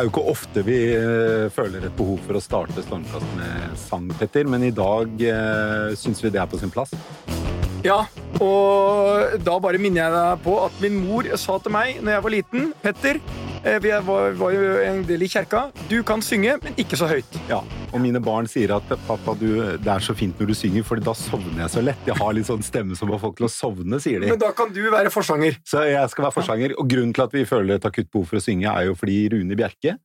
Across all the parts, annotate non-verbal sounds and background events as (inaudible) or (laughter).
er jo ikke ofte vi eh, føler et behov for å starte Stormkast med sang, Petter, men i dag uh, syns vi det er på sin plass. Ja, og da bare minner jeg deg på at min mor sa til meg når jeg var liten Petter, eh, vi var, var jo en del i kjerka. Du kan synge, men ikke så høyt. Ja, Og mine barn sier at pappa, du, det er så fint når du synger, for da sovner jeg så lett. Jeg har litt sånn stemme som får folk til å sovne, sier de. Men da kan du være forsanger. Så jeg skal være forsanger. Og grunnen til at vi føler et akutt behov for å synge, er jo fordi Rune Bjerke,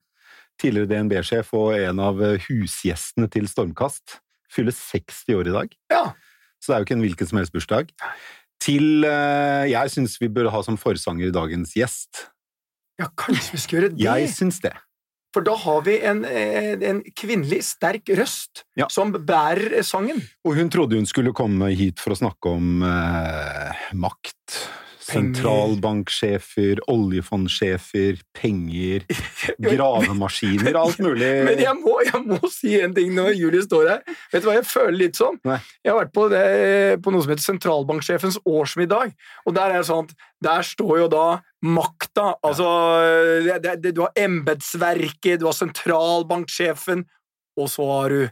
tidligere DNB-sjef og en av husgjestene til Stormkast, fyller 60 år i dag. Ja. Så det er jo ikke en hvilken som helst bursdag. Til eh, Jeg syns vi bør ha som forsanger dagens gjest. Ja, kanskje vi skal gjøre det? Jeg syns det. For da har vi en, eh, en kvinnelig, sterk røst Ja. som bærer sangen. Og hun trodde hun skulle komme hit for å snakke om eh, makt. Sentralbanksjefer, oljefondsjefer, penger, (laughs) gravemaskiner, alt mulig. (laughs) Men jeg må, jeg må si en ting når Julie står her. Vet du hva jeg føler litt sånn? Nei. Jeg har vært på, det, på noe som heter sentralbanksjefens årsmiddag. Og der er det sånn at der står jo da makta. Altså det, det, Du har embetsverket, du har sentralbanksjefen, og så har du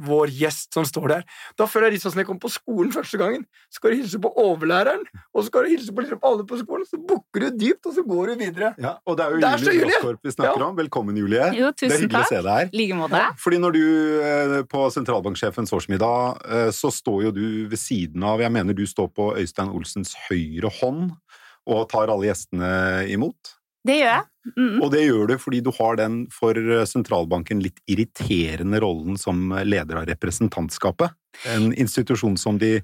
vår gjest som står der. Da føler jeg litt sånn som jeg kom på skolen første gangen. Så skal du hilse på overlæreren, og så skal du hilse på liksom alle på skolen. Så bukker du dypt, og så går du videre. Ja, og det er jo det er Julie Julie! Broskorp vi snakker Ja. om. Velkommen, Julie. Jo, det er hyggelig hyggelig å se deg her. Like måte. Fordi når du eh, på sentralbanksjefens årsmiddag, eh, så står jo du ved siden av Jeg mener du står på Øystein Olsens høyre hånd og tar alle gjestene imot. Det gjør jeg. Mm. Og det gjør du fordi du har den for sentralbanken litt irriterende rollen som leder av representantskapet. En institusjon som de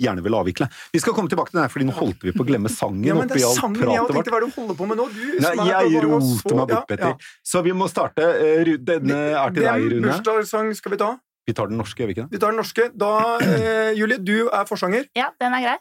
gjerne vil avvikle. Vi skal komme tilbake til den her, fordi nå holdt vi på å glemme sangen Ja, men det er sangen jeg tenkte hva er det du holder på med nå? Du, Nei, jeg roter meg bort, ja, Petter. ja. Så vi må starte. Eh, Denne er til deg, Rune. Hvilken bursdagssang skal vi ta? Vi tar den norske, gjør vi ikke det? Vi tar den norske. Da, eh, Julie, du er forsanger. Ja, den er grei.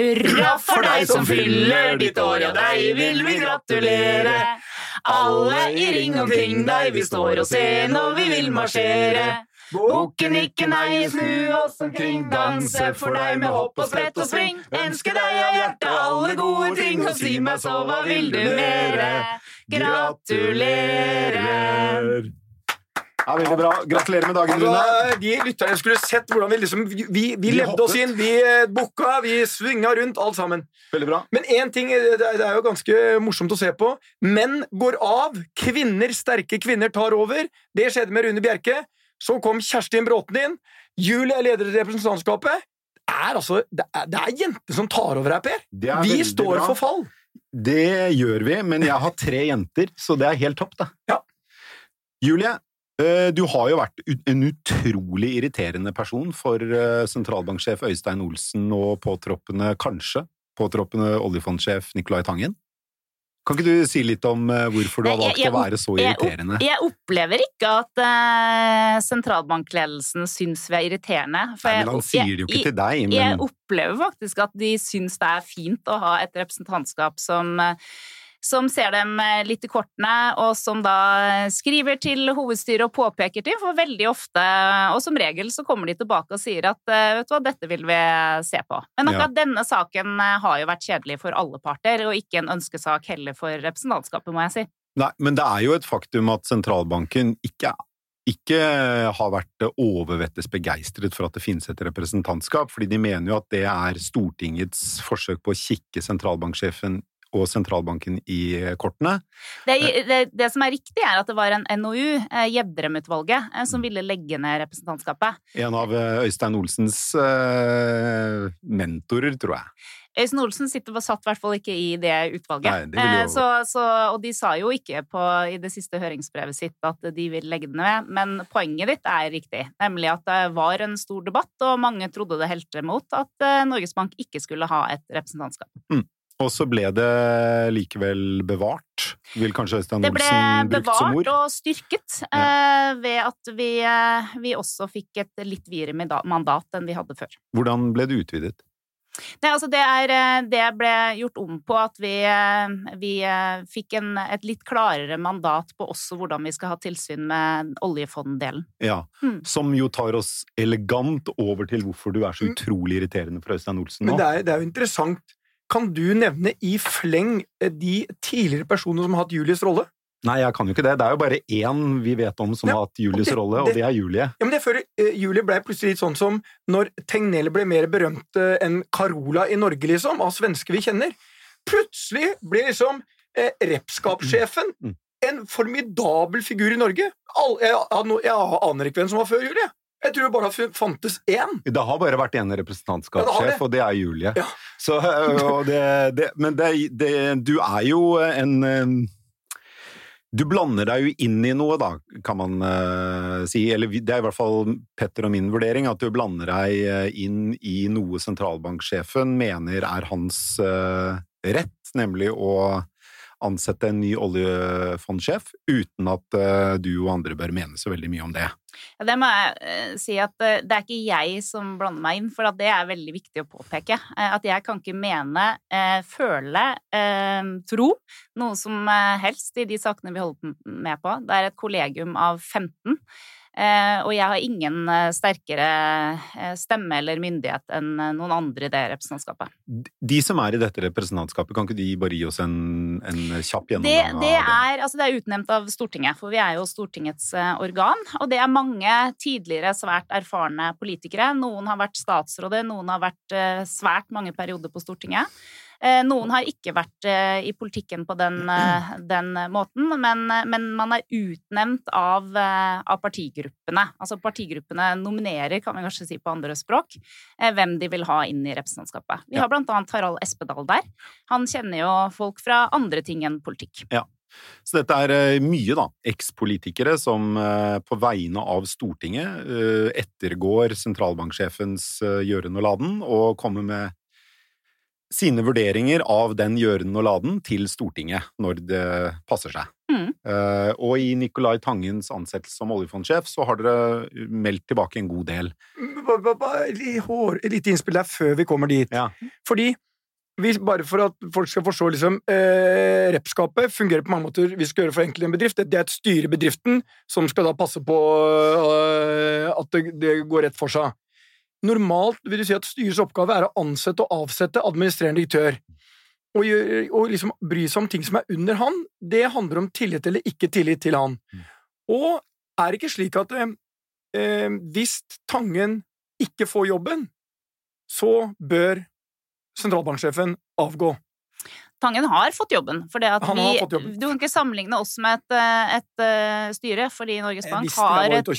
Hurra for deg som fyller ditt år, ja, deg vil vi gratulere. Alle i ring omkring deg, vi står og ser når vi vil marsjere. Bukken ikke nei, snu oss omkring, danse for deg med hopp og sprett og spring. Ønske deg av hjertet alle gode ting, og si meg så, hva vil du mere? Gratulerer. Ja, veldig bra. Gratulerer med dagen, Rune. Altså, de lytterne skulle sett hvordan vi liksom Vi, vi, vi Vi levde oss inn, vi eh, booka, vi svinga rundt, alt sammen. Veldig bra. Men én ting, eh, det er jo ganske morsomt å se på. Menn går av, kvinner, sterke kvinner tar over. Det skjedde med Rune Bjerke. Så kom Kjerstin Bråten inn. Julie er leder i representantskapet. Det er altså, det er, det er jenter som tar over her, Per. Er Vi står bra. for fall. Det gjør vi, men jeg har tre jenter, så det er helt topp, det. Ja. Julie, du har jo vært en utrolig irriterende person for eh, sentralbanksjef Øystein Olsen og påtroppende, kanskje, påtroppende oljefondsjef Nicolai Tangen. Kan ikke du si litt om eh, hvorfor du har valgt jeg- jeg å være så irriterende? Jeg opplever ikke at eh, sentralbankledelsen syns vi er irriterende. Nei, men han sier det jo ikke til deg, Jeg opplever faktisk at de syns det er fint å ha et representantskap som, eh, som ser dem eh, litt i kortene, og som da skriver til hovedstyret og påpeker ting, for veldig ofte, og som regel, så kommer de tilbake og sier at eh, vet du hva, dette vil vi se på. Men akkurat denne saken eh, har jo vært kjedelig for alle parter, og ikke en ønskesak heller for representantskapet, må jeg si. Nei, men det er jo et faktum at sentralbanken ikke, ikke har vært overvettes begeistret for at det finnes et representantskap, fordi de mener jo at det er Stortingets forsøk på å kikke sentralbanksjefen og sentralbanken i kortene. Det, det, det som er riktig, er at det var en NOU, eh, Gjedrem-utvalget, eh, som ville legge ned representantskapet. En av eh, Øystein Olsens uh, mentorer, tror jeg. Øystein Olsen sitter, satt i hvert fall ikke i det utvalget. Nei, det Eh, så, så, og de sa jo ikke på, i det siste høringsbrevet sitt at de vil legge det ned, men poenget ditt er riktig, nemlig at det var en stor debatt, og mange trodde det helte mot at eh, Norges Bank ikke skulle ha et representantskap. Og så ble det likevel bevart, vil kanskje Øystein Det ble Olsen brukt som bevart og styrket eh, ved at vi, uh, vi også fikk et litt videre mandat enn vi hadde før. Hvordan ble det utvidet? Nei, altså det, er, eh, det ble gjort om på at vi, vi fikk en, et litt klarere mandat på også hvordan vi skal ha tilsyn med oljefonddelen. Ja, mm. Som jo tar oss elegant over til hvorfor du er så Mm. utrolig irriterende for Øystein Olsen Men det er, det er jo interessant. Kan du nevne i fleng eh, de tidligere personene som har hatt Julies rolle? Nei, jeg kan jo ikke det. Det er jo bare én vi vet om som Ja, har hatt Julies det- rolle, og det- det er Julie. Ja, men det føler uh, Julie ble plutselig litt sånn som når Tegnell ble mer berømt uh, enn Carola i Norge, liksom, av svensker vi kjenner. Plutselig ble liksom uh, Repskap-sjefen Mm. en formidabel figur i Norge. All, jeg, jeg, jeg aner ikke hvem som var før Julie. Jeg tror det bare det fantes én. Det har bare vært én representantskapssjef, ja, og det er Julie. Ja. Så, det, det, men du er jo en Du blander deg jo inn i noe, da, kan man uh, si. Eller det er i hvert fall Petter og min vurdering, at du blander deg inn i noe sentralbanksjefen mener er hans uh, rett, nemlig å ansette en ny oljefondsjef, uten at øh, du og andre bør mene så veldig mye om det. Ja, det må jeg eh, si at eh, det er ikke jeg som blander meg inn, for at det er veldig viktig å påpeke. Eh, at jeg kan ikke mene, eh, føle, eh, tro noe som eh, helst i de sakene vi holder med på. Det er et kollegium av 15. Eh, og jeg har ingen eh, sterkere eh, stemme eller myndighet enn eh, noen andre i det representantskapet. De som er i dette representantskapet, kan ikke de bare gi oss en, en kjapp Det, gjennomgang det, det? er, altså det er utnevnt av Stortinget, for vi er jo Stortingets eh, organ. Og det er mange tidligere svært erfarne politikere. Noen har vært statsråder, noen har vært eh, svært mange perioder på Stortinget. Eh, Noen har ikke vært eh, i politikken på den, eh, den måten, men, men man er utnevnt av, av partigruppene. Altså partigruppene nominerer, kan vi kanskje si på andre språk, hvem de vil ha inn i representantskapet. Vi har blant annet Harald Espedal der. Han kjenner jo folk fra andre ting enn politikk. Ja. Så dette er mye, da. Ekspolitikere som på vegne av Stortinget ettergår sentralbanksjefens gjøren og laden, og kommer med sine vurderinger av den gjøren og laden til Stortinget når det passer seg. Mm. Uh, Og i Nicolai Tangens ansettelse som oljefondsjef så har dere meldt tilbake en god del. Et lite innspill der før vi kommer dit. Ja. Fordi hvis, bare for at folk skal forstå liksom, eh, Repskapet fungerer på mange måter vi skal gjøre forenkle en bedrift. Det det er et styre i bedriften som skal da passe på eh, at det, det går rett for seg. Normalt vil du si at styrets oppgave er å ansette og avsette administrerende direktør. Og, og liksom bry seg om ting som er under han, det handler om tillit eller ikke tillit til han. Mm. Og er det ikke slik at eh, eh, hvis Tangen ikke får jobben, så bør sentralbanksjefen avgå. Tangen har fått jobben. For det at vi, jobben. Du kan ikke sammenligne oss med et, et, et eh, styre, fordi Norges Bank, har et,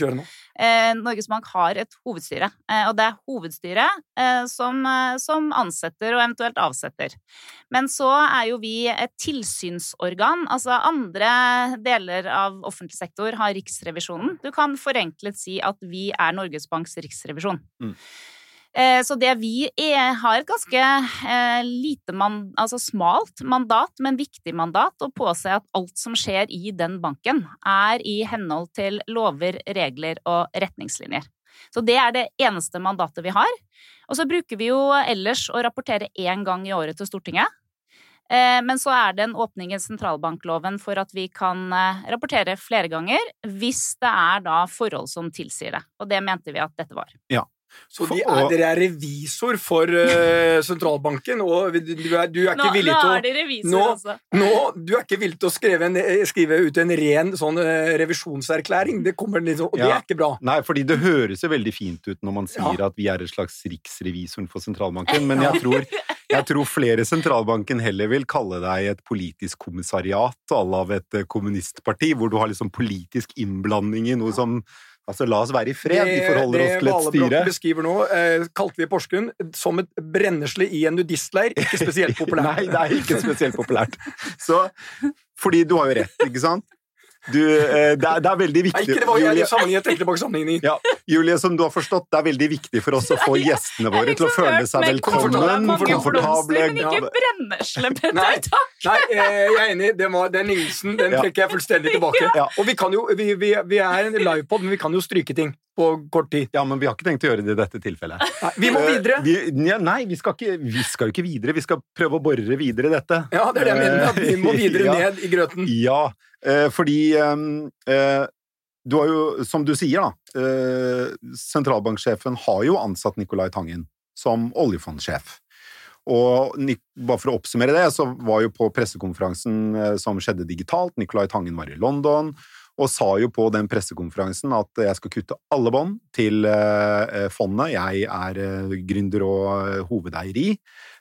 eh, Norges Bank har et hovedstyre. Eh, og det er hovedstyret eh, som, som ansetter og eventuelt avsetter. Men så er jo vi et tilsynsorgan. Altså andre deler av offentlig sektor har Riksrevisjonen. Du kan forenklet si at vi er Norges Banks riksrevisjon. Mm. Eh, Så det vi er, har et ganske eh, lite man, altså smalt mandat, men viktig mandat, å påse at alt som skjer i den banken, er i henhold til lover, regler og retningslinjer. Så det er det eneste mandatet vi har. Og så bruker vi jo ellers å rapportere én gang i året til Stortinget. Eh, Men så er det en åpning i sentralbankloven for at vi kan rapportere flere ganger, hvis det er da forhold som tilsier det. Og det mente vi at dette var. Så de er, dere er revisor for uh, sentralbanken, og du er, du er ikke villig til å de revisor, nå- altså. nå, Du er ikke villig til å skrive, en, eh, skrive ut en ren sånn uh, revisjonserklæring. Det kommer litt sånn, og det er ikke bra. Nei, fordi det høres jo veldig fint ut når man sier at vi er et slags riksrevisoren for sentralbanken, men (laughs) jeg tror, jeg tror flere sentralbanken heller vil kalle deg et politisk kommissariat à la av et kommunistparti, hvor du har liksom politisk innblanding i noe som Altså, la oss være i fred, vi forholder oss til et styre. Det styre. beskriver nå, eh, kalte vi Porsgrunn som et brennesle i en nudistleir. Ikke spesielt (laughs) populært. Nei, det er ikke spesielt populært. Så, fordi du har jo rett, ikke sant? Du, eh, det, er, det er veldig Nei, viktig ikke det var jeg Julie, jeg tenkte tilbake sammenligning. ja, Julie, som du har forstått, det er veldig viktig for oss å få (laughs) gjestene våre til å føle seg velkommen, komfortable Men ikke brennesle, Nei. Petter. Takk! Nei, eh, jeg er enig. Det var, den lignelsen den trekker jeg fullstendig tilbake. Ja. Og vi kan jo, vi, vi, vi er en livepod, men vi kan jo stryke ting på kort tid. Ja, men vi har ikke tenkt å gjøre det i dette tilfellet. (laughs) Nei, vi må Eh, videre. Vi, ja, nei, vi skal, ikke, vi skal jo ikke videre. Vi skal prøve å bore videre i dette. Ja, det er det jeg mener. At vi må (laughs) videre Ja. ned i grøten. Ja, eh, fordi eh, eh, du har jo, som du sier, da eh, Sentralbanksjefen har jo ansatt Nicolai Tangen som oljefondsjef. Og bare for å oppsummere det, så var jo på pressekonferansen eh, som skjedde digitalt, Nicolai Tangen var i London og sa jo på den pressekonferansen at jeg skal kutte alle bånd til eh, fondet jeg er eh, gründer og hovedeier i.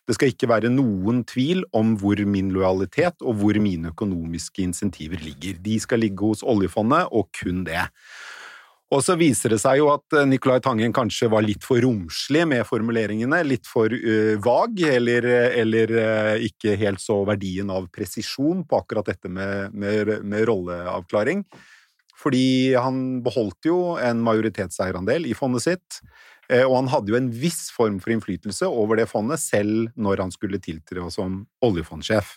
Det skal ikke være noen tvil om hvor min lojalitet og hvor mine økonomiske insentiver ligger. De skal ligge hos oljefondet, og kun det. Og så viser det seg jo at eh, Nicolai Tangen kanskje var litt for romslig med formuleringene, litt for uh, vag, eller, eller uh, ikke helt så verdien av presisjon på akkurat dette med, med, med rolleavklaring. Fordi han beholdt jo en majoritetseierandel i fondet sitt, og han hadde jo en viss form for innflytelse over det fondet selv når han skulle tiltre som oljefondsjef.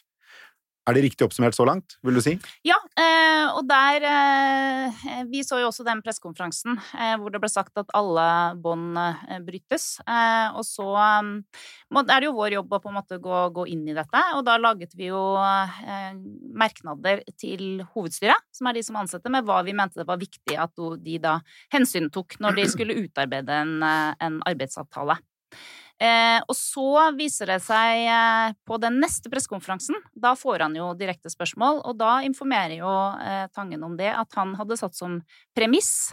Er det riktig oppsummert så langt, vil du si? Ja, eh, og der eh, Vi så jo også den pressekonferansen eh, hvor det ble sagt at alle bånd brytes. Og så er det jo vår jobb å på en måte gå, gå inn i dette, og da laget vi jo merknader til hovedstyret, som er de som ansetter, med hva vi mente det var viktig at de da hensyntok når de skulle utarbeide en, en arbeidsavtale. Eh, og så viser det seg eh, på den neste pressekonferansen, da får han jo direkte spørsmål, og da informerer jo eh, Tangen om det, at han hadde satt som premiss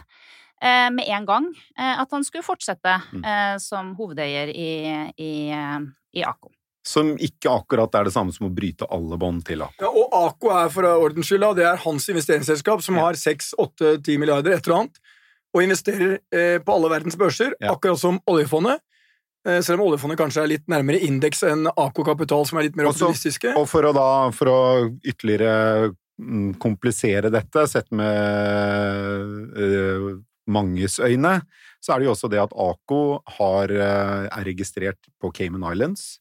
eh, med en gang eh, at han skulle fortsette mm. eh, som hovedeier i, i, i AKO. Som ikke akkurat er det samme som å bryte alle bånd til AKO. Ja, og AKO er for ordens skyld, det er hans investeringsselskap som ja. har 6-8-10 milliarder, et eller annet, og investerer på alle verdens børser, ja. akkurat som oljefondet. Eh, selv om oljefondet kanskje er litt nærmere indeks enn AK Kapital, som er litt mer optimistiske. Og for å, da, for å ytterligere mm, komplisere dette, sett med uh, manges øyne, så er det jo også det at AKO har, uh, er registrert på Cayman Islands.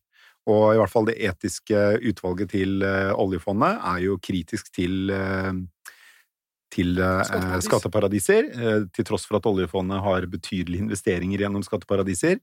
Og i hvert fall det etiske utvalget til oljefondet er jo kritisk til til skatteparadiser, til tross for at oljefondet har betydelige investeringer gjennom skatteparadiser.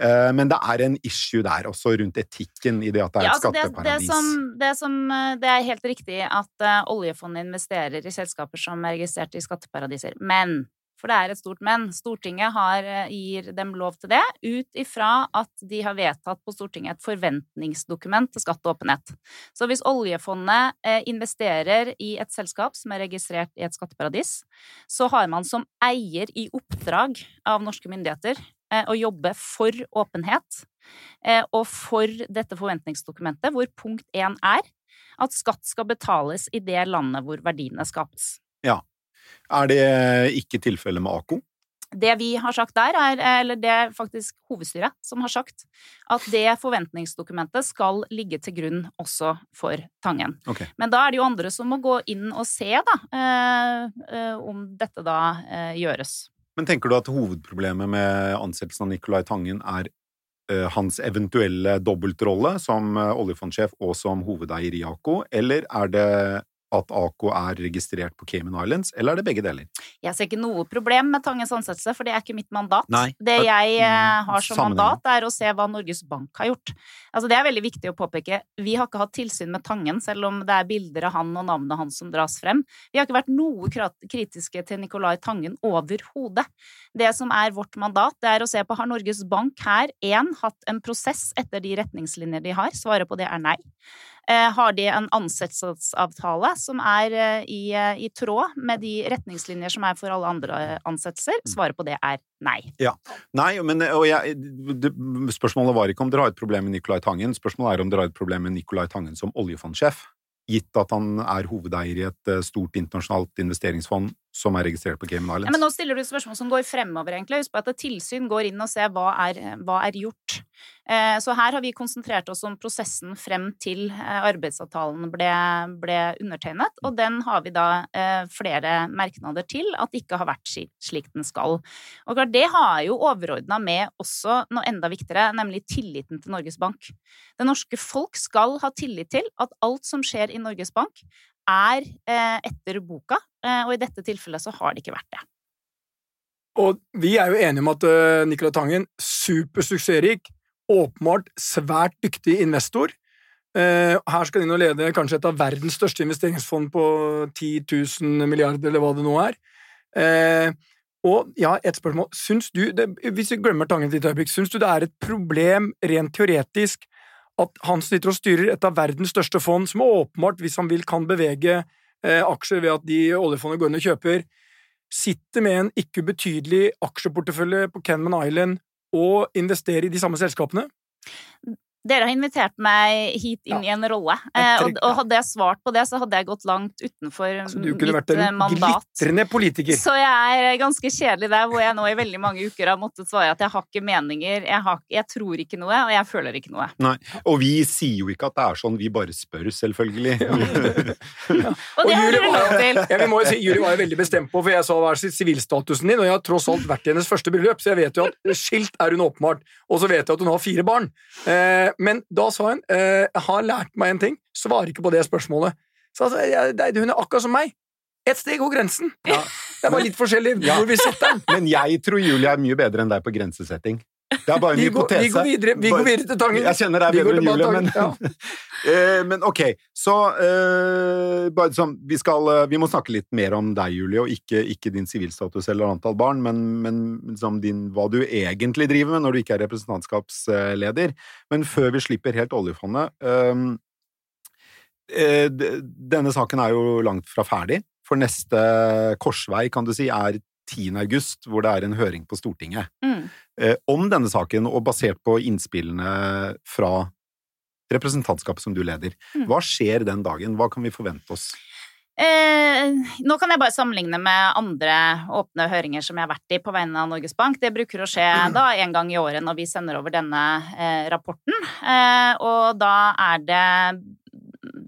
Eh, men det er en issue der også rundt etikken i det at det er ja, et skatteparadis. Det, det, som, det, som, eh, det, er helt riktig at uh, oljefondet investerer i selskaper som er registrert i skatteparadiser. Men, for det er et stort men, Stortinget har, gir dem lov til det ut ifra at de har vedtatt på Stortinget et forventningsdokument til skatt og åpenhet. Så hvis oljefondet investerer i et selskap som er registrert i et skatteparadis, så har man som eier i oppdrag av norske myndigheter Eh, å jobbe for åpenhet eh, og for dette forventningsdokumentet, hvor punkt én er at skatt skal betales i det landet hvor verdiene skapes. Ja. Er det ikke tilfellet med AKO? Det vi har sagt der, er, eller det er faktisk hovedstyret som har sagt, at det forventningsdokumentet skal ligge til grunn også for Tangen. Okay. Men da er det jo andre som må gå inn og se, da, eh, om dette da gjøres. Men tenker du at hovedproblemet med ansettelsen av Nicolai Tangen er uh, hans eventuelle dobbeltrolle som uh, oljefondsjef og som hovedeier i AKO, eller er det at Ako er registrert på Cayman Islands, eller er det begge deler? Jeg ser ikke noe problem med Tangens ansettelse, for det er ikke mitt mandat. Nei, det jeg eh, mm, har som mandat, er å se hva Norges Bank har gjort. Altså, det er veldig viktig å påpeke. Vi har ikke hatt tilsyn med Tangen, selv om det er bilder av han og navnet hans som dras frem. Vi har ikke vært noe kritiske til Nicolai Tangen overhodet. Det som er vårt mandat, det er å se på har Norges Bank her én hatt en prosess etter de retningslinjer de har. Svaret på det er nei. Eh, har de en ansettelsesavtale som er eh, i, eh, i, tråd med de retningslinjer som er for alle andre ansettelser? Mm. Svaret på det er nei. Ja. Nei, men jeg, det, Spørsmålet var ikke om dere har et problem med Nicolai Tangen, spørsmålet er om dere har et problem med Nicolai Tangen som oljefondsjef gitt at han er hovedeier i et stort internasjonalt investeringsfond som er registrert på Cayman Islands. Ja, men nå stiller du spørsmål som går fremover, egentlig. Husk på at tilsyn går inn og ser hva er, hva er gjort. Eh, så her har vi konsentrert oss om prosessen frem til eh, arbeidsavtalen ble, ble undertegnet, og den har vi da eh, flere merknader til at det ikke har vært slik den skal. Og klart, det har jo overordna med også noe enda viktigere, nemlig tilliten til Norges Bank. Det norske folk skal ha tillit til at alt som skjer i Norges Bank, er eh, etter boka, eh, og i dette tilfellet så har det ikke vært det. Og vi er jo enige om at uh, Nicolai Tangen, supersuksessrik, åpenbart svært dyktig investor. Her skal inn og lede kanskje et av verdens største investeringsfond på 10 000 milliarder, eller hva det nå er. Og ja, et spørsmål. Syns du, det, hvis vi glemmer Tangen et øyeblikk, syns du det er et problem rent teoretisk at han sitter og styrer et av verdens største fond, som åpenbart, hvis han vil, kan bevege eh, aksjer ved at de oljefondet går inn og kjøper, sitter med en ikke ubetydelig aksjeportefølje på Kenman Island og investerer i de samme selskapene? Dere har invitert meg hit inn ja. i en rolle, eh, og, og, hadde jeg svart på det, så hadde jeg gått langt utenfor altså, du kunne vært en eh, mandat. glitrende politiker. Så jeg er ganske kjedelig der, hvor jeg nå i veldig mange uker har måttet svare at jeg har ikke meninger, jeg, har, jeg tror ikke noe, og jeg føler ikke noe. Nei, Og vi sier jo ikke at det er sånn, vi bare spør, selvfølgelig. ja. (laughs) Og det har dere lov til. Ja, vi må jo si, Julie var jo veldig bestemt på, for jeg sa hva er sivilstatusen din, og jeg har tross alt vært i hennes første bryllup, så jeg vet jo at skilt er hun åpenbart, og så vet jeg at hun har fire barn. Eh, men da sa hun eh, jeg har lært meg en ting, svarer ikke på det spørsmålet. Så altså, jeg, hun er akkurat som meg. Et steg over grensen. Ja. Det er bare litt forskjellig hvor vi setter den. (laughs) Men jeg tror Julie er mye bedre enn deg på grensesetting. Det er bare en vi hypotese. Går, vi, går videre, vi går videre, til Tangen. Jeg kjenner deg bedre enn Julie, men, ja. uh, (laughs) men ok. Så uh, bare sånn, vi, skal, uh, vi må snakke litt mer om deg, Julie, og ikke, ikke din sivilstatus eller antall barn, men, men liksom din, hva du egentlig driver med når du ikke er representantskapsleder. Men før vi slipper helt oljefondet Denne saken er jo langt fra ferdig, for neste korsvei, kan du si, er 10. august, hvor det er en høring på Stortinget mm. eh, om denne saken, og basert på innspillene fra representantskapet som du leder. Mm. Hva skjer den dagen? Hva kan vi forvente oss? Eh, nå kan jeg bare sammenligne med andre åpne høringer som jeg har vært i på vegne av Norges Bank. Det bruker å skje da en gang i året når vi sender over denne eh, rapporten. Eh, og da er det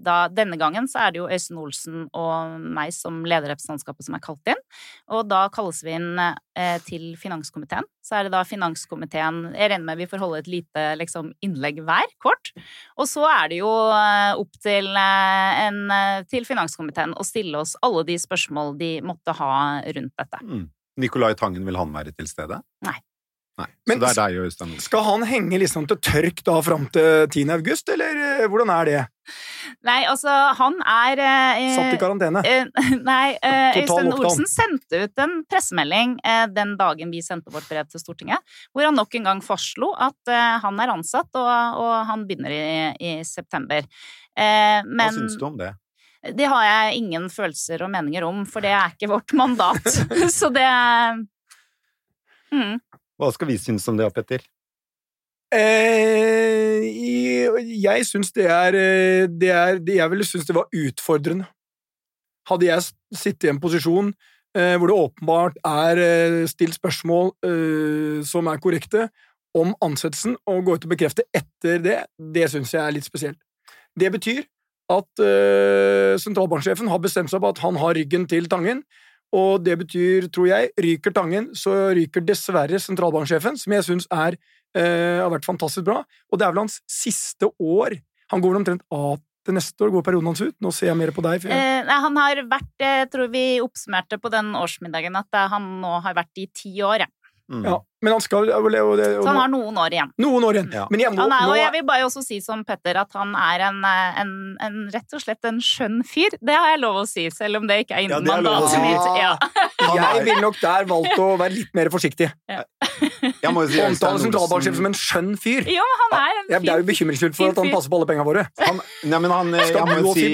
da, denne gangen så er det jo Øystein Olsen og meg som leder representantskapet som er kalt inn. Og da kalles vi inn eh, til finanskomiteen. Så er det da finanskomiteen Jeg regner med vi får holde et lite liksom, innlegg hver, kort. Og så er det jo eh, opp til, eh, en, til finanskomiteen å stille oss alle de spørsmål de måtte ha rundt dette. Mm. Nicolai Tangen, vil han være til stede? Nei. Nei, Men så det er deg og Øystein Skal han henge liksom til tørk da fram til 10. august, eller eh, hvordan er det? Nei, altså, han er eh, Satt i karantene? Eh, (laughs) nei, eh, Øystein Olsen sendte ut en pressemelding eh, den dagen vi sendte vårt brev til Stortinget, hvor han nok en gang fastslo at eh, han er ansatt, og, og han begynner i, i september. men Hva syns du om det? Det har jeg ingen følelser og meninger om, for det er ikke vårt mandat. (laughs) Så det mm. Hva skal vi synes om det, Petter? Eh, jeg syns det er, eh, det er Jeg ville synes det var utfordrende. Hadde jeg sittet i en posisjon eh, hvor det åpenbart er eh, stilt spørsmål eh, som er korrekte, om ansettelsen, og gå ut og bekrefte etter det, det syns jeg er litt spesielt. Det betyr at uh, sentralbanksjefen har bestemt seg på at han har ryggen til Tangen, og det betyr, tror jeg, ryker Tangen, så ryker dessverre sentralbanksjefen, som jeg syns er eh, har vært fantastisk bra. Og det er vel hans siste år. Han går vel omtrent av til neste år? Går perioden hans ut? Nå ser jeg mer på deg. Jeg... Eh, han har vært, jeg tror vi oppsummerte på den årsmiddagen, at han nå har vært i ti år, ja. Mm. Ja, men han skal overleve. det, Så han har noen år igjen. Noen år igjen. Ja. Men jeg, må, er, og jeg vil bare også si som Petter at han er en, en, en, rett og slett en skjønn fyr. Det har jeg lov å si, selv om det ikke er innen ja, mandatet mitt. Ja. (laughs) Jeg ville nok der valgt å være litt mer forsiktig. Ja. Si, Omtale sentralbanksjef som en skjønn fyr. Jo, han er en Det er jo bekymringsfullt for at han passer på alle pengene våre. Han, nei, men han, jeg må jo si,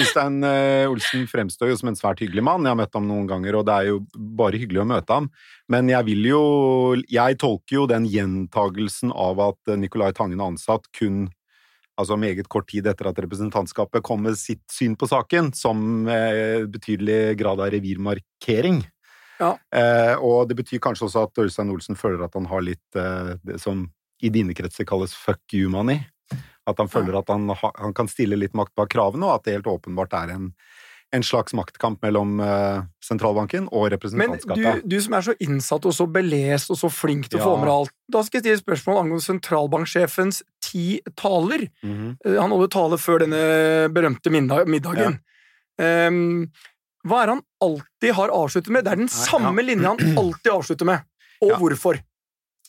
Øystein uh, Olsen fremstår jo som en svært hyggelig mann. Jeg har møtt ham noen ganger, og det er jo bare hyggelig å møte ham. Men jeg vil jo Jeg tolker jo den gjentagelsen av at Nicolai Tangen er ansatt kun altså meget kort tid etter at representantskapet kom med sitt syn på saken, som eh, betydelig grad av revirmarkering. Ja. Eh, og det betyr kanskje også at Ørstein Olsen føler at han har litt eh, det som i dine kretser kalles fuck you-money. At han føler ja. at han, han, kan stille litt makt bak kravene, og at det helt åpenbart er en en slags maktkamp mellom uh, sentralbanken og representantskapet. Men du, du, som er så innsatt og så belest og så flink til å få med alt, da skal jeg stille spørsmål angående sentralbanksjefens ti taler. Mm -hmm. han holder tale før denne berømte middagen. Ja. Um, hva er han alltid har avsluttet med? Det er den Nei, samme ja. linja han (clears throat) alltid avslutter med. Og ja. hvorfor?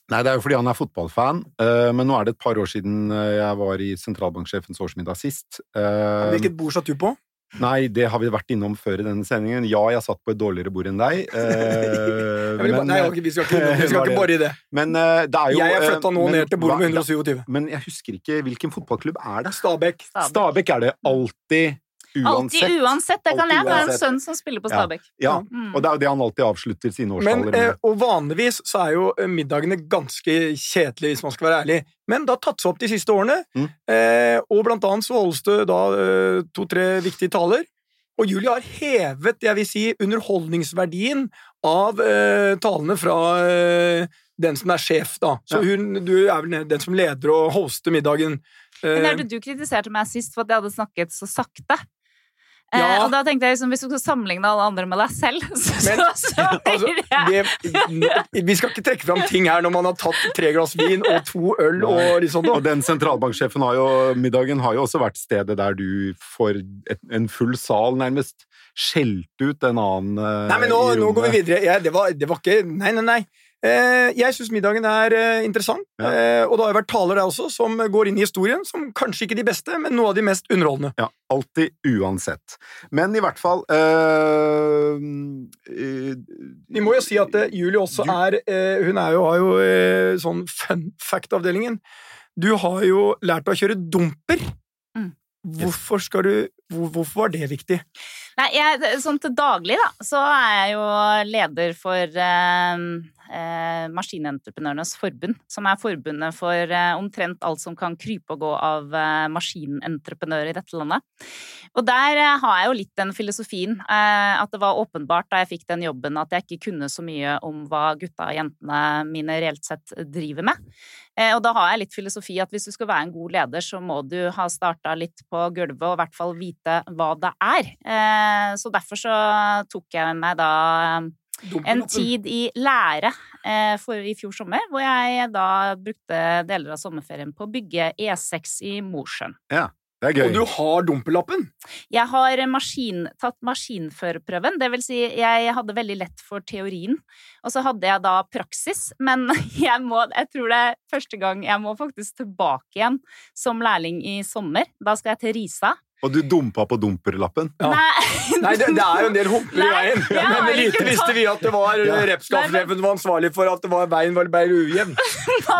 Nei, Det er jo fordi han er fotballfan, uh, men nå er det et par år siden jeg var i sentralbanksjefens årsmiddag sist. Hvilket bord satt du på? Nei, det har vi vært innom før i denne sendingen. Ja, jeg satt på et dårligere bord enn deg. (laughs) Eh, bare- men, Nei, okay, vi skal ikke, vi (laughs) skal ikke bore i det. men uh, det er jo Jeg er eh, flytta nå men ned til bordet med 127. Men jeg husker ikke hvilken fotballklubb er det. Stabæk. Stabæk. Stabæk er det alltid, uansett. Alltid uansett. Det kan jeg. Det er en sønn som spiller på Ja. Stabæk. Ja, Mm. og det er jo det han alltid avslutter sine Men, årstaler eh, med. og vanligvis så er jo eh, middagene ganske kjedelige, hvis man skal være ærlig. Men det har tatt seg opp de siste årene, Mm. eh, og blant annet så holdes det da eh, to-tre viktige taler. Og Julie har hevet, jeg vil si, underholdningsverdien av eh, talene fra eh, den som er sjef, da. Så Ja. hun, du er vel den som leder og hoster middagen. Men er det du kritiserte meg sist for at jeg hadde snakket så sakte. Eh, Ja. og da tenkte jeg liksom, Hvis du skal sammenligne alle andre med deg selv, (laughs) så, Men, så, så (laughs) Altså, blir det det, (laughs) vi skal ikke trekke fram ting her når man har tatt tre glass vin og to øl og liksom. Og den sentralbanksjefen har jo, middagen har jo også vært stedet der du får et, en full sal nærmest skjelt ut en annen eh, Nei, men nå, i nå går vi videre. Ja, det, var, det var ikke Nei, nei, nei. Eh, jeg syns middagen er eh, interessant, Ja. eh, og det har jo vært taler der også som går inn i historien, som kanskje ikke de beste, men noe av de mest underholdende. Ja, alltid uansett. Men i hvert fall øh, øh, Vi må jo si at Julie også Du- er Hun er jo, har jo sånn fun fact-avdelingen. Du har jo lært deg å kjøre dumper. Mm. Hvorfor skal du hvor, Hvorfor var det viktig? Nei, jeg, sånn til daglig, da, så er jeg jo leder for eh, eh, Maskinentreprenørenes forbund, som er forbundet for eh, omtrent alt som kan krype og gå av eh, maskinentreprenører i dette landet. Og der eh, har jeg jo litt den filosofien eh, at det var åpenbart da jeg fikk den jobben at jeg ikke kunne så mye om hva gutta og jentene mine reelt sett driver med. Eh, og da har jeg litt filosofi at hvis du skal være en god leder, så må du ha starta litt på gulvet og i hvert fall vite hva det er. Så derfor så tok jeg meg da en tid i lære eh, for i fjor sommer, hvor jeg da brukte deler av sommerferien på å bygge E6 i Mosjøen. Det er gøy. Og du har dumpelappen? Jeg har maskin, tatt maskinførerprøven, det vil si jeg hadde veldig lett for teorien, og så hadde jeg da praksis, men (laughs) jeg, må, jeg tror det er første gang jeg må faktisk tilbake igjen som lærling i sommer. Da skal jeg til Risa. Og du dumpa på dumperlappen. Ja. Nei, Nei, det, det er jo en del humper i veien. Men lite ikke visste vi at det var Ja. som var ansvarlig for at det var, veien var bare ujevn.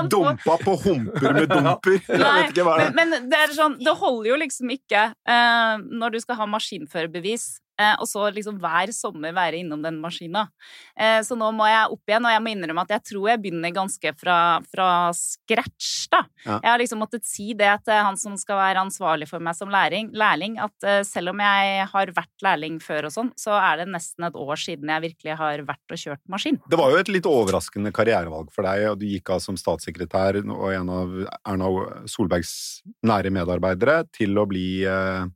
Dumpa på humper med dumper! Nei, vet ikke hva det er. men, men det er sånn, det holder jo liksom ikke uh, når du skal ha maskinførerbevis, og så liksom hver sommer være innom den maskina. Eh, så nå må jeg opp igjen, og jeg må innrømme at jeg tror jeg begynner ganske fra, fra scratch, da. Ja. Jeg har liksom måttet si det til han som skal være ansvarlig for meg som læring, lærling, at eh, selv om jeg har vært lærling før og sånn, så er det nesten et år siden jeg virkelig har vært og kjørt maskin. Det var jo et litt overraskende karrierevalg for deg, og du gikk av som statssekretær og en av Erna Solbergs nære medarbeidere til å bli eh, eh,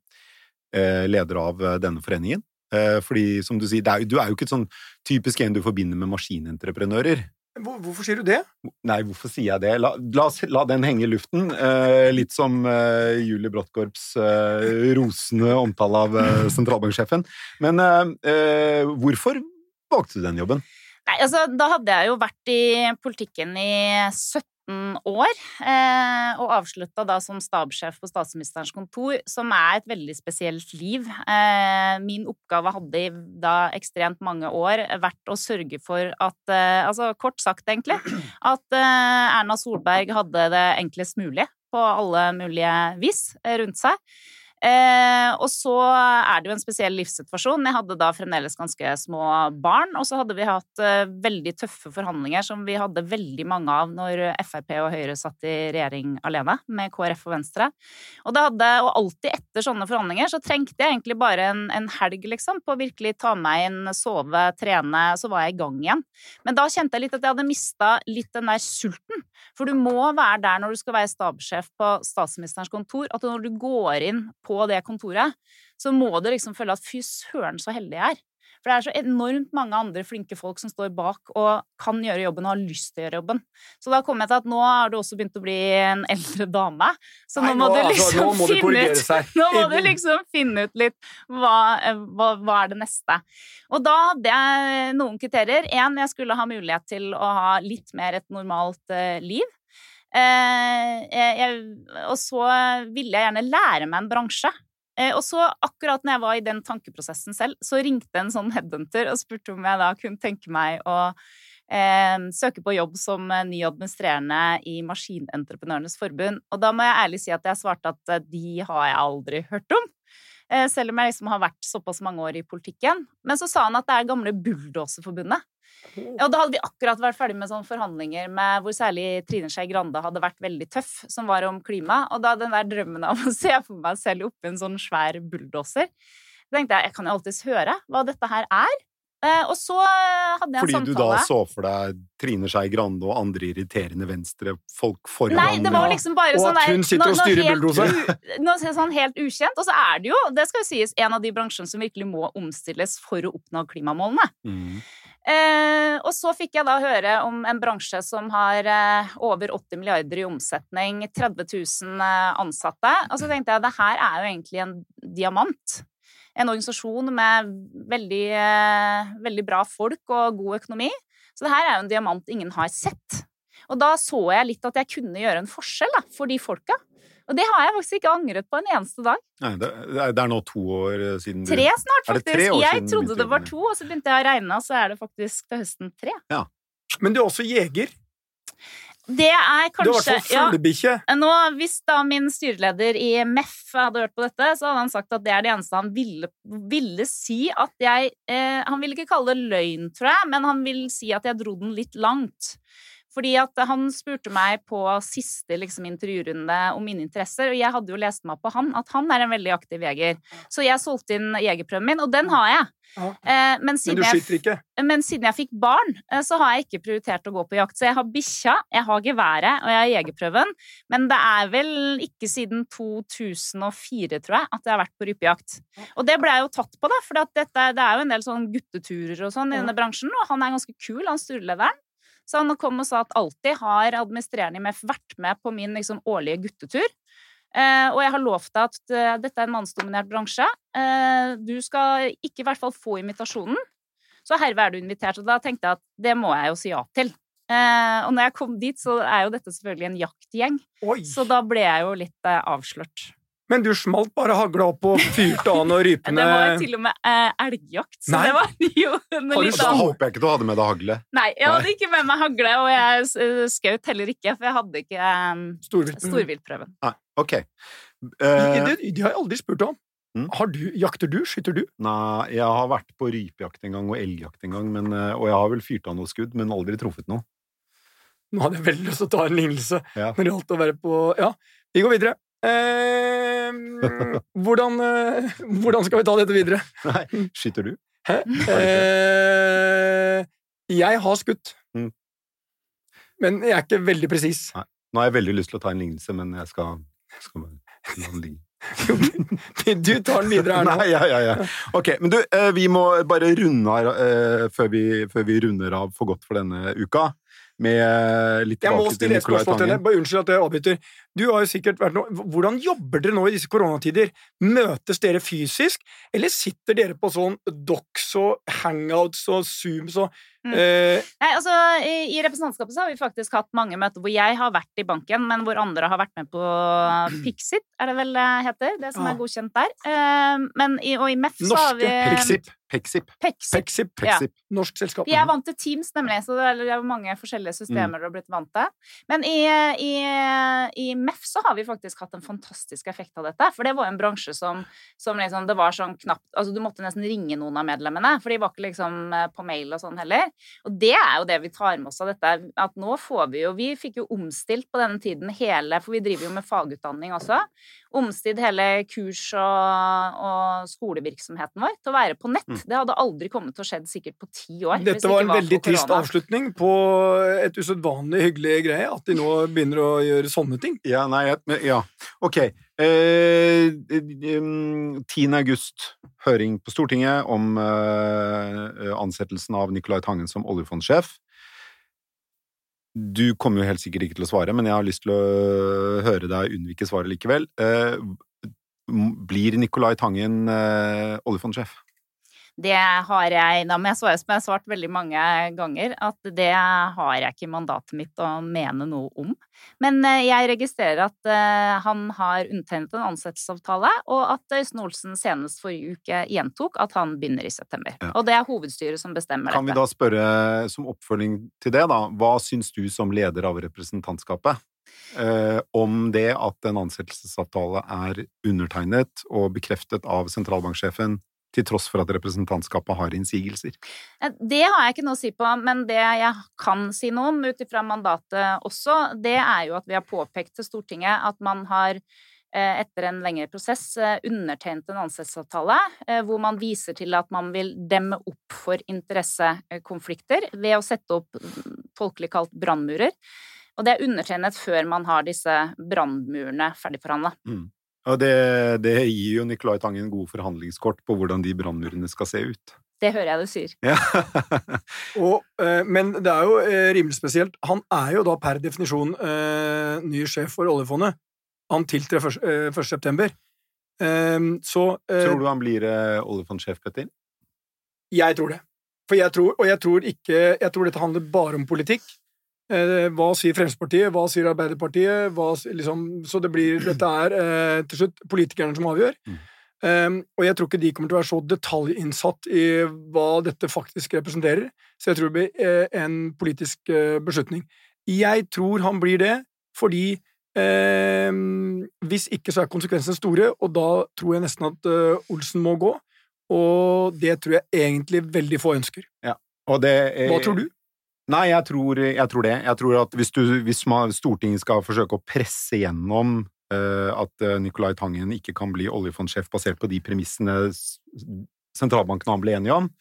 leder av eh, denne foreningen. Eh, fordi, som du sier, det er, du er jo ikke et sånn typisk en du forbinder med maskinentreprenører. Hvorfor sier du det? Nei, hvorfor sier jeg det? La, la, la den henge i luften. Eh, litt som eh, Julie Brodtkorps eh, rosende omtale av eh, sentralbanksjefen. Men eh, eh, hvorfor valgte du den jobben? Nei, altså, da hadde jeg jo vært i politikken i 17 år, eh, og avslutta da som stabssjef på Statsministerens kontor, som er et veldig spesielt liv. Eh, min oppgave hadde i da ekstremt mange år vært å sørge for at, eh, altså kort sagt egentlig, at Erna Solberg hadde det enklest mulig på alle mulige vis rundt seg. Eh, og så er det jo en spesiell livssituasjon. Jeg hadde da fremdeles ganske små barn, og så hadde vi hatt eh, veldig tøffe forhandlinger som vi hadde veldig mange av når Frp og Høyre satt i regjering alene med KrF og Venstre. Og, hadde, og alltid etter sånne forhandlinger så trengte jeg egentlig bare en, en helg, liksom, på å virkelig ta meg inn, sove, trene, så var jeg i gang igjen. Men da kjente jeg litt at jeg hadde mista litt den der sulten. For du må være der når du skal være stabssjef på statsministerens kontor, at når du går inn på det kontoret, så må du liksom føle at fy søren, så heldig jeg er. For det er så enormt mange andre flinke folk som står bak og kan gjøre jobben og har lyst til å gjøre jobben. Så da kom jeg til at nå har du også begynt å bli en eldre dame, så nå Nei, må du altså, liksom må finne ut (laughs) nå må du liksom finne ut litt hva, hva, hva er det neste. Og da hadde jeg noen kriterier. Én, jeg skulle ha mulighet til å ha litt mer et normalt eh, liv. Eh, jeg, jeg, og så ville jeg gjerne lære meg en bransje. Eh, og så, akkurat når jeg var i den tankeprosessen selv, så ringte en sånn headhunter og spurte om jeg da kunne tenke meg å eh, søke på jobb som eh, ny administrerende i Maskinentreprenørenes Forbund. Og da må jeg ærlig si at jeg svarte at de har jeg aldri hørt om. Eh, selv om jeg liksom har vært såpass mange år i politikken. Men så sa han at det er gamle Bulldoserforbundet. Og da hadde vi akkurat vært ferdig med sånne forhandlinger med hvor særlig Trine Skei Grande hadde vært veldig tøff, som var om klima. Og da den der drømmen av å (laughs) se for meg selv oppi en sånn svær bulldoser, tenkte jeg jeg kan jo alltids høre hva dette her er. Eh, og så hadde jeg en Fordi samtale du da så for deg Trine Skei Grande og andre irriterende venstrefolk foran Nei, det var liksom bare Og sånn at hun sitter og styrer helt bulldoseren. Er sånn helt ukjent. Og så er det jo, det skal jo sies, en av de bransjene som virkelig må omstilles for å oppnå klimamålene. Mm. Eh, og så fikk jeg da høre om en bransje som har eh, over 80 milliarder i omsetning, 30 000 eh, ansatte. Og så tenkte jeg det her er jo egentlig en diamant. En organisasjon med veldig, eh, veldig bra folk og god økonomi. Så det her er jo en diamant ingen har sett. Og da så jeg litt at jeg kunne gjøre en forskjell da, for de folka. Og det har jeg faktisk ikke angret på en eneste dag. Nei, det, det er- nå to år eh, siden du Tre snart, faktisk. tre Jeg trodde det var to, og så begynte jeg å regne, og så er det faktisk til høsten tre. Ja. Men du er også jeger. Det er Du har vært kanskje ja, fuglebikkje. nå, Hvis da min styreleder i MEF hadde hørt på dette, så hadde han sagt at det er det eneste han ville, ville si at jeg eh, Han ville ikke kalle det løgn, tror jeg, men han vil si at jeg dro den litt langt. Fordi at han spurte meg på siste liksom, intervjurunde om mine interesser, og jeg hadde jo lest meg på han, at han er en veldig aktiv jeger. Så jeg solgte inn jegerprøven min, og den har jeg. Eh, men, Men siden du jeg ikke. men siden jeg fikk barn, eh, så har jeg ikke prioritert å gå på jakt. Så jeg har bikkja, jeg har geværet og jeg har jegerprøven. Men det er vel ikke siden 2004, tror jeg, at jeg har vært på rypejakt. Og det ble jeg jo tatt på, da, for det er jo en del sånn gutteturer og sånn i denne bransjen, og han er ganske kul, han styrelederen. Så han kom og sa at alltid har administrerende i vært med på min liksom, årlige guttetur. Eh, og jeg har lovt deg at eh, dette er en mannsdominert bransje. Eh, du skal ikke i hvert fall få invitasjonen. Så herved er du invitert. Og da tenkte jeg at det må jeg jo si ja til. Eh, og når jeg kom dit, så er jo dette selvfølgelig en jaktgjeng. Oi. Så da ble jeg jo litt eh, avslørt. Men du smalt bare hagla opp og fyrte an og (laughs) Det var til og med eh, elgjakt, så Nei. det var (laughs) jo en Har du litt Da annen håper jeg ikke du hadde med deg hagle. Nei, jeg hadde ikke med meg hagle, og jeg eh, skjøt heller ikke, for jeg hadde ikke eh, storvilt. storviltprøven. Nei, ok. Det, Eh, det, det har jeg aldri spurt om. Mm. Har du, jakter du? Skyter du? nei, jeg har vært på rypejakt en gang og elgjakt en gang, men, eh, og jeg har vel fyrt av noe skudd, men aldri truffet noe. Nå hadde jeg veldig lyst til å ta en lignelse Ja. når det gjaldt å være på Ja, vi går videre. Eh, (laughs) hvordan, eh, hvordan skal vi ta dette videre? Nei, skyter du? Hæ? Eh, jeg har skutt. Mm. Men jeg er ikke veldig presis. Nå har jeg veldig lyst til å ta en lignelse, men jeg skal, skal la den ligge. (laughs) Du tar den videre her nå. Nei, ja, ja, ja. Ok, men du, eh, vi må bare runde av eh, før, vi, før vi runder av for godt for denne uka. Med eh, litt Jeg må tilbake til stille et spørsmål til deg. Bare Unnskyld at jeg avbryter. Du har jo sikkert vært noe Hvordan jobber dere nå i disse koronatider? Møtes dere fysisk, eller sitter dere på sånn docs og hangouts og zooms og Mm. eh, Nei, altså, i, I representantskapet så har vi faktisk hatt mange møter hvor jeg har vært i banken, men hvor andre har vært med på (clears throat) Pixit, er det vel det heter? Det som Ja. er godkjent der. Eh, men i, og i MEF så har vi Norske Pexip. Pexip. Pexip. Pexip, Ja. Norsk selskap. Vi er vant til Teams, nemlig, så det er det er mange forskjellige systemer du har blitt vant til. Men i, i, i MEF så har vi faktisk hatt en fantastisk effekt av dette. For det var en bransje som, som liksom Det var sånn knapt Altså, du måtte nesten ringe noen av medlemmene, for de var ikke liksom eh, på mail og sånn heller. Og det er jo det vi tar med oss av dette, at nå får vi jo Vi fikk jo omstilt på denne tiden hele For vi driver jo med fagutdanning også. Omstilt hele kurs- og, og skolevirksomheten vår til å være på nett. Mm. Det hadde aldri kommet til å skjedd sikkert på ti år. hvis Dette det var en en veldig for trist avslutning på et usedvanlig hyggelig greie, at de nå begynner å gjøre sånne ting. Ja, nei, ja. Ok. Eh, um, 10. august, høring på Stortinget om eh, ansettelsen av Nicolai Tangen som oljefondsjef. Du kommer jo helt sikkert ikke til å svare, men jeg har lyst til å høre deg unnvike svaret likevel. Eh, blir Nicolai Tangen eh, oljefondsjef? Det har jeg Da må jeg svare som jeg har svart veldig mange ganger, at det har jeg ikke mandatet mitt å mene noe om. Men eh, jeg registrerer at uh, han har undertegnet en ansettelsesavtale, og at Øystein Olsen senest forrige uke gjentok at han begynner i september. Ja. Og det er hovedstyret som bestemmer kan dette. Kan vi da spørre som oppfølging til det, da, hva syns du som leder av representantskapet? Eh, om det at en ansettelsesavtale er undertegnet og bekreftet av sentralbanksjefen til tross for at representantskapet har innsigelser? Eh, det har jeg ikke noe å si på, men det jeg kan si noe om ut ifra mandatet også, det er jo at vi har påpekt til Stortinget at man har eh, etter en lengre prosess undertegnet en ansettelsesavtale hvor man viser til at man vil demme opp for interessekonflikter ved å sette opp folkelig kalt brannmurer. Og det er undertegnet før man har disse brannmurene ferdigforhandla. Mm. Og det, det, gir jo Nicolai Tangen gode forhandlingskort på hvordan de brannmurene skal se ut. Det hører jeg du sier. Ja. (laughs) og, eh, men det er jo eh, rimelig spesielt. Han er jo da per definisjon eh, ny sjef for oljefondet. Han tiltrer 1. Eh, september. Eh, så eh, Tror du han blir oljefondsjef, Petter? Jeg tror det. For jeg tror, og jeg tror ikke Jeg tror dette handler bare om politikk. Eh, hva sier Fremskrittspartiet, hva sier Arbeiderpartiet? Hva, liksom, så det blir, dette er eh, til slutt politikerne som avgjør. Mm. Um, og jeg tror ikke de kommer til å være så detaljinnsatt i hva dette faktisk representerer. Så jeg tror det blir en politisk beslutning. Jeg tror han blir det fordi um, hvis ikke så er konsekvensene store, og da tror jeg nesten at uh, Olsen må gå. Og det tror jeg egentlig veldig få ønsker. Ja. Er, hva tror du? Nei, jeg tror, jeg tror, det. Jeg tror at hvis, du, hvis man, Stortinget skal forsøke å presse gjennom uh, at uh, Nicolai Tangen ikke kan bli oljefondsjef basert på de premissene sentralbanken han ble enige om,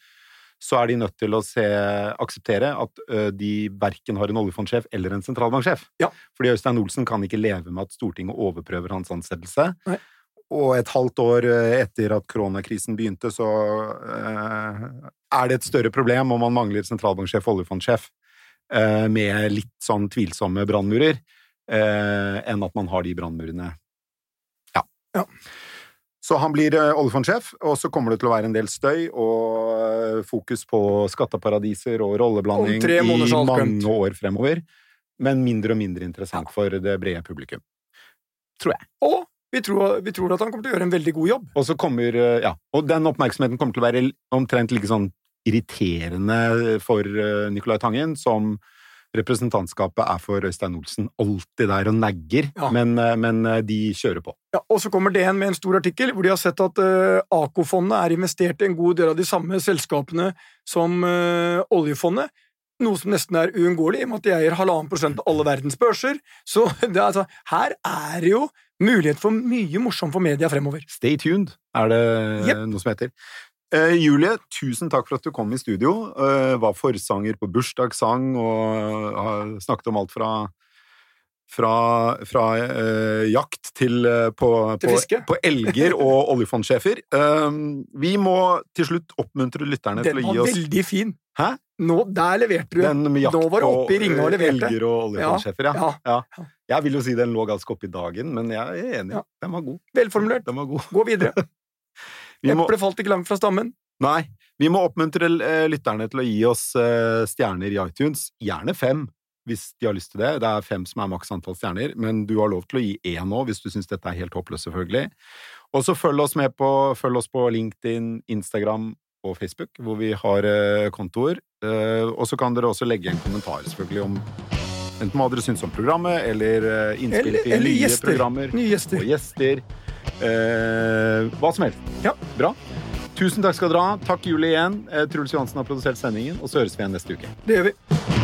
så er de nødt til å se, akseptere at uh, de verken har en oljefondsjef eller en sentralbanksjef. Ja. Fordi Øystein Olsen kan ikke leve med at Stortinget overprøver hans ansettelse. Nei. Og et halvt år etter at koronakrisen begynte, så er det et større problem om man mangler sentralbanksjef og oljefondsjef eh, med litt sånn tvilsomme brannmurer, eh, enn at man har de brannmurene. Ja. ja. Så han blir eh, oljefondsjef, og så kommer det til å være en del støy og fokus på skatteparadiser og rolleblanding i mange år fremover. Men mindre og mindre interessant for det brede publikum. Tror jeg. Og vi tror, vi tror, at han kommer til å gjøre en veldig god jobb. Og så kommer, ja, og den oppmerksomheten kommer til å være omtrent like sånn irriterende for eh, Nicolai Tangen som representantskapet er for Øystein Olsen. Alltid der og negger, ja. men, eh, men, eh, de kjører på. Ja, og så kommer DN med en stor artikkel hvor de har sett at uh, AK-fondet er investert i en god del av de samme selskapene som uh, oljefondet. Noe som nesten er uunngåelig, i og med at de eier halvannen prosent av alle verdens børser. Så (laughs) det er, altså, her er det jo mulighet for mye morsomt for media fremover. Stay tuned, er det yep. noe som heter. Uh, Julie, tusen takk for at du kom i studio. Eh, var forsanger på bursdagssang og har snakket om alt fra fra, fra eh, jakt til, på, til på, på, elger (laughs) og oljefondsjefer. vi må til slutt oppmuntre lytterne Den til å gi oss Den var veldig fin! Hæ? Nå, der leverte du. Den med jakt Nå var du oppe i ringa og leverte. Elger og oljefondsjefer, ja. Ja. ja. Jeg vil jo si den lå ganske oppe i dagen, men jeg er enig. Den var god. Velformulert. Den var god. Gå videre. (laughs) Eplet falt ikke langt fra stammen. Nei. Vi må oppmuntre eh, lytterne til å gi oss eh, stjerner i iTunes. Gjerne fem, hvis de har lyst til det. Det er fem som er maks antall stjerner, men du har lov til å gi én nå hvis du syns dette er helt håpløst, selvfølgelig. Og så følg oss med på, følg oss på LinkedIn, Instagram og Facebook, hvor vi har eh, kontoer. Og så kan dere også legge en kommentar, selvfølgelig, om enten hva dere syns om programmet, eller innspill til nye gjester. programmer. Nye gjester. Og gjester. Eh, hva som helst. Ja. Bra. Tusen takk skal dere ha. Takk, Julie, igjen. Eh, Truls Johansen har produsert sendingen, og så høres vi igjen neste uke. Det gjør vi.